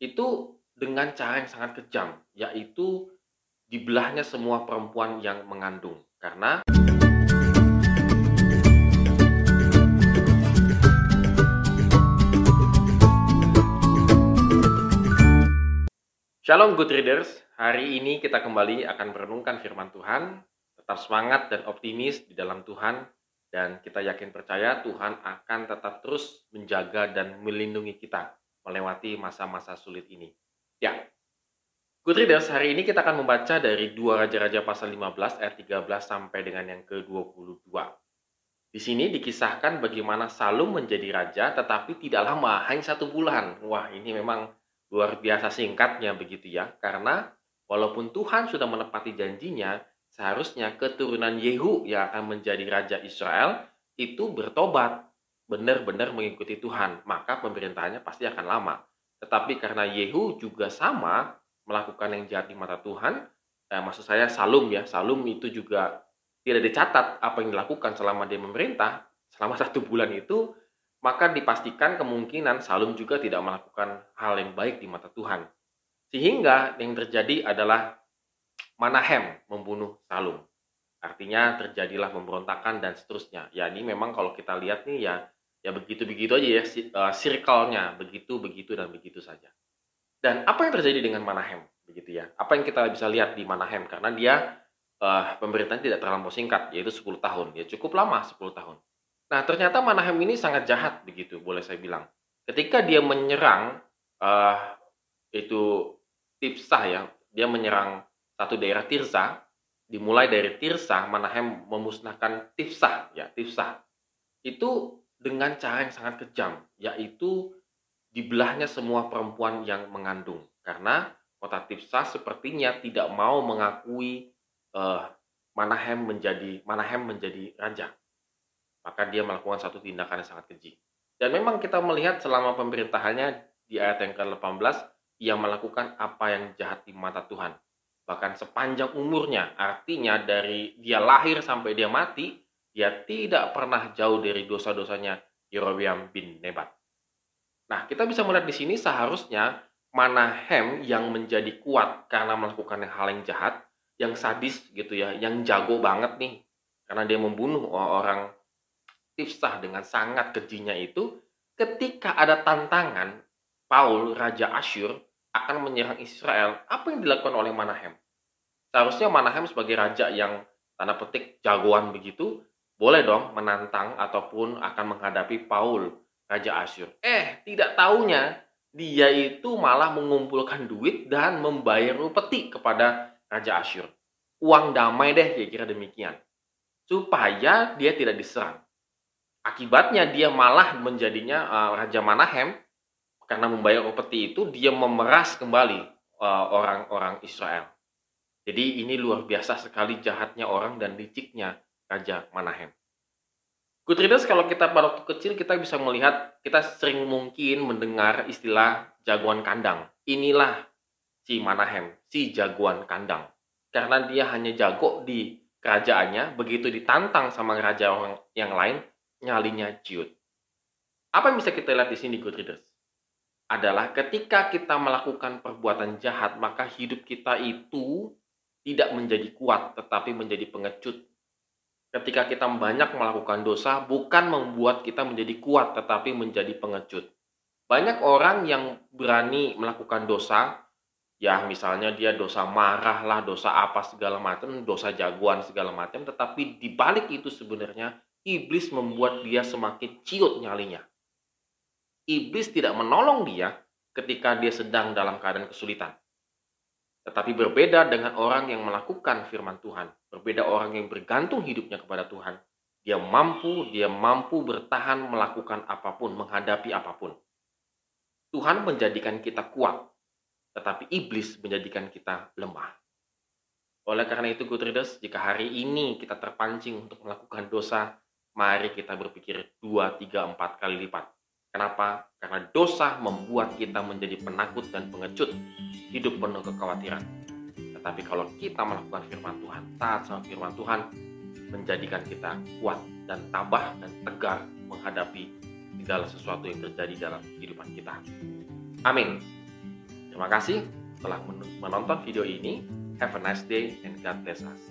itu dengan cara yang sangat kejam, yaitu dibelahnya semua perempuan yang mengandung. Karena Shalom good readers, hari ini kita kembali akan merenungkan firman Tuhan. Tetap semangat dan optimis di dalam Tuhan dan kita yakin percaya Tuhan akan tetap terus menjaga dan melindungi kita melewati masa-masa sulit ini. Ya, good readers, hari ini kita akan membaca dari dua Raja-Raja pasal 15 ayat 13 sampai dengan yang ke-22. Di sini dikisahkan bagaimana Salum menjadi raja tetapi tidak lama, hanya satu bulan. Wah, ini memang luar biasa singkatnya begitu ya. Karena walaupun Tuhan sudah menepati janjinya, seharusnya keturunan Yehu yang akan menjadi raja Israel itu bertobat, benar-benar mengikuti Tuhan, maka pemerintahannya pasti akan lama. Tetapi karena Yehu juga sama melakukan yang jahat di mata Tuhan, eh, maksud saya Salum ya, Salum itu juga tidak dicatat apa yang dilakukan selama dia memerintah, selama satu bulan itu maka dipastikan kemungkinan Salum juga tidak melakukan hal yang baik di mata Tuhan. Sehingga yang terjadi adalah Manahem membunuh Salum. Artinya terjadilah pemberontakan dan seterusnya. Ya ini memang kalau kita lihat nih ya ya begitu-begitu aja ya uh, circle-nya begitu begitu dan begitu saja. Dan apa yang terjadi dengan Manahem begitu ya? Apa yang kita bisa lihat di Manahem karena dia uh, pemerintahan tidak terlalu singkat yaitu 10 tahun. Ya cukup lama 10 tahun. Nah, ternyata Manahem ini sangat jahat begitu, boleh saya bilang. Ketika dia menyerang uh, itu Tipsah ya, dia menyerang satu daerah Tirsa, dimulai dari Tirsa, Manahem memusnahkan Tifsah ya, Tifsah. Itu dengan cara yang sangat kejam, yaitu dibelahnya semua perempuan yang mengandung. Karena kota Tifsah sepertinya tidak mau mengakui uh, Manahem menjadi Manahem menjadi raja maka dia melakukan satu tindakan yang sangat keji. Dan memang kita melihat selama pemerintahannya di ayat yang ke-18, ia melakukan apa yang jahat di mata Tuhan. Bahkan sepanjang umurnya, artinya dari dia lahir sampai dia mati, dia tidak pernah jauh dari dosa-dosanya Yerobeam bin Nebat. Nah, kita bisa melihat di sini seharusnya Manahem yang menjadi kuat karena melakukan hal yang jahat, yang sadis gitu ya, yang jago banget nih, karena dia membunuh orang Tifsah dengan sangat kejinya itu ketika ada tantangan Paul Raja Asyur akan menyerang Israel, apa yang dilakukan oleh Manahem? Seharusnya Manahem sebagai raja yang tanda petik jagoan begitu, boleh dong menantang ataupun akan menghadapi Paul Raja Asyur. Eh, tidak taunya dia itu malah mengumpulkan duit dan membayar upeti kepada Raja Asyur. Uang damai deh, kira-kira demikian. Supaya dia tidak diserang. Akibatnya dia malah menjadinya uh, Raja Manahem karena membayar upeti itu dia memeras kembali uh, orang-orang uh, Israel. Jadi ini luar biasa sekali jahatnya orang dan liciknya Raja Manahem. Good readers, kalau kita pada waktu kecil kita bisa melihat, kita sering mungkin mendengar istilah jagoan kandang. Inilah si Manahem, si jagoan kandang. Karena dia hanya jago di kerajaannya, begitu ditantang sama raja orang yang lain, nyalinya ciut. Apa yang bisa kita lihat di sini, good readers? Adalah ketika kita melakukan perbuatan jahat, maka hidup kita itu tidak menjadi kuat, tetapi menjadi pengecut. Ketika kita banyak melakukan dosa, bukan membuat kita menjadi kuat, tetapi menjadi pengecut. Banyak orang yang berani melakukan dosa, ya misalnya dia dosa marah lah, dosa apa segala macam, dosa jagoan segala macam, tetapi di balik itu sebenarnya iblis membuat dia semakin ciut nyalinya. Iblis tidak menolong dia ketika dia sedang dalam keadaan kesulitan. Tetapi berbeda dengan orang yang melakukan firman Tuhan, berbeda orang yang bergantung hidupnya kepada Tuhan. Dia mampu, dia mampu bertahan melakukan apa pun, menghadapi apa pun. Tuhan menjadikan kita kuat, tetapi iblis menjadikan kita lemah. Oleh karena itu, good readers, jika hari ini kita terpancing untuk melakukan dosa, mari kita berpikir dua, tiga, empat kali lipat. Kenapa? Karena dosa membuat kita menjadi penakut dan pengecut, hidup penuh kekhawatiran. Tetapi kalau kita melakukan firman Tuhan, taat sama firman Tuhan, menjadikan kita kuat dan tabah dan tegar menghadapi segala sesuatu yang terjadi dalam kehidupan kita. Amin. Terima kasih telah menonton video ini. Have a nice day and God bless us.